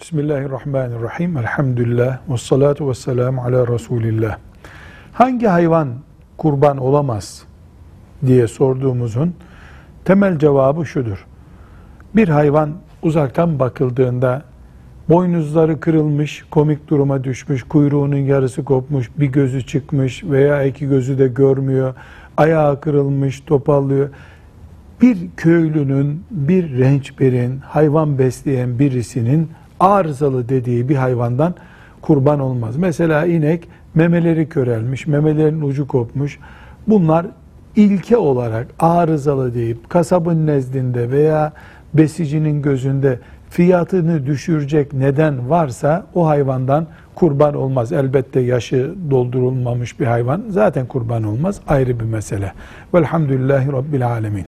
Bismillahirrahmanirrahim. Elhamdülillah. Ve salatu ve selamu ala Resulillah. Hangi hayvan kurban olamaz diye sorduğumuzun temel cevabı şudur. Bir hayvan uzaktan bakıldığında boynuzları kırılmış, komik duruma düşmüş, kuyruğunun yarısı kopmuş, bir gözü çıkmış veya iki gözü de görmüyor, ayağı kırılmış, topallıyor. Bir köylünün, bir rençberin, hayvan besleyen birisinin arızalı dediği bir hayvandan kurban olmaz. Mesela inek memeleri körelmiş, memelerin ucu kopmuş. Bunlar ilke olarak arızalı deyip kasabın nezdinde veya besicinin gözünde fiyatını düşürecek neden varsa o hayvandan kurban olmaz. Elbette yaşı doldurulmamış bir hayvan zaten kurban olmaz. Ayrı bir mesele. Velhamdülillahi Rabbil Alemin.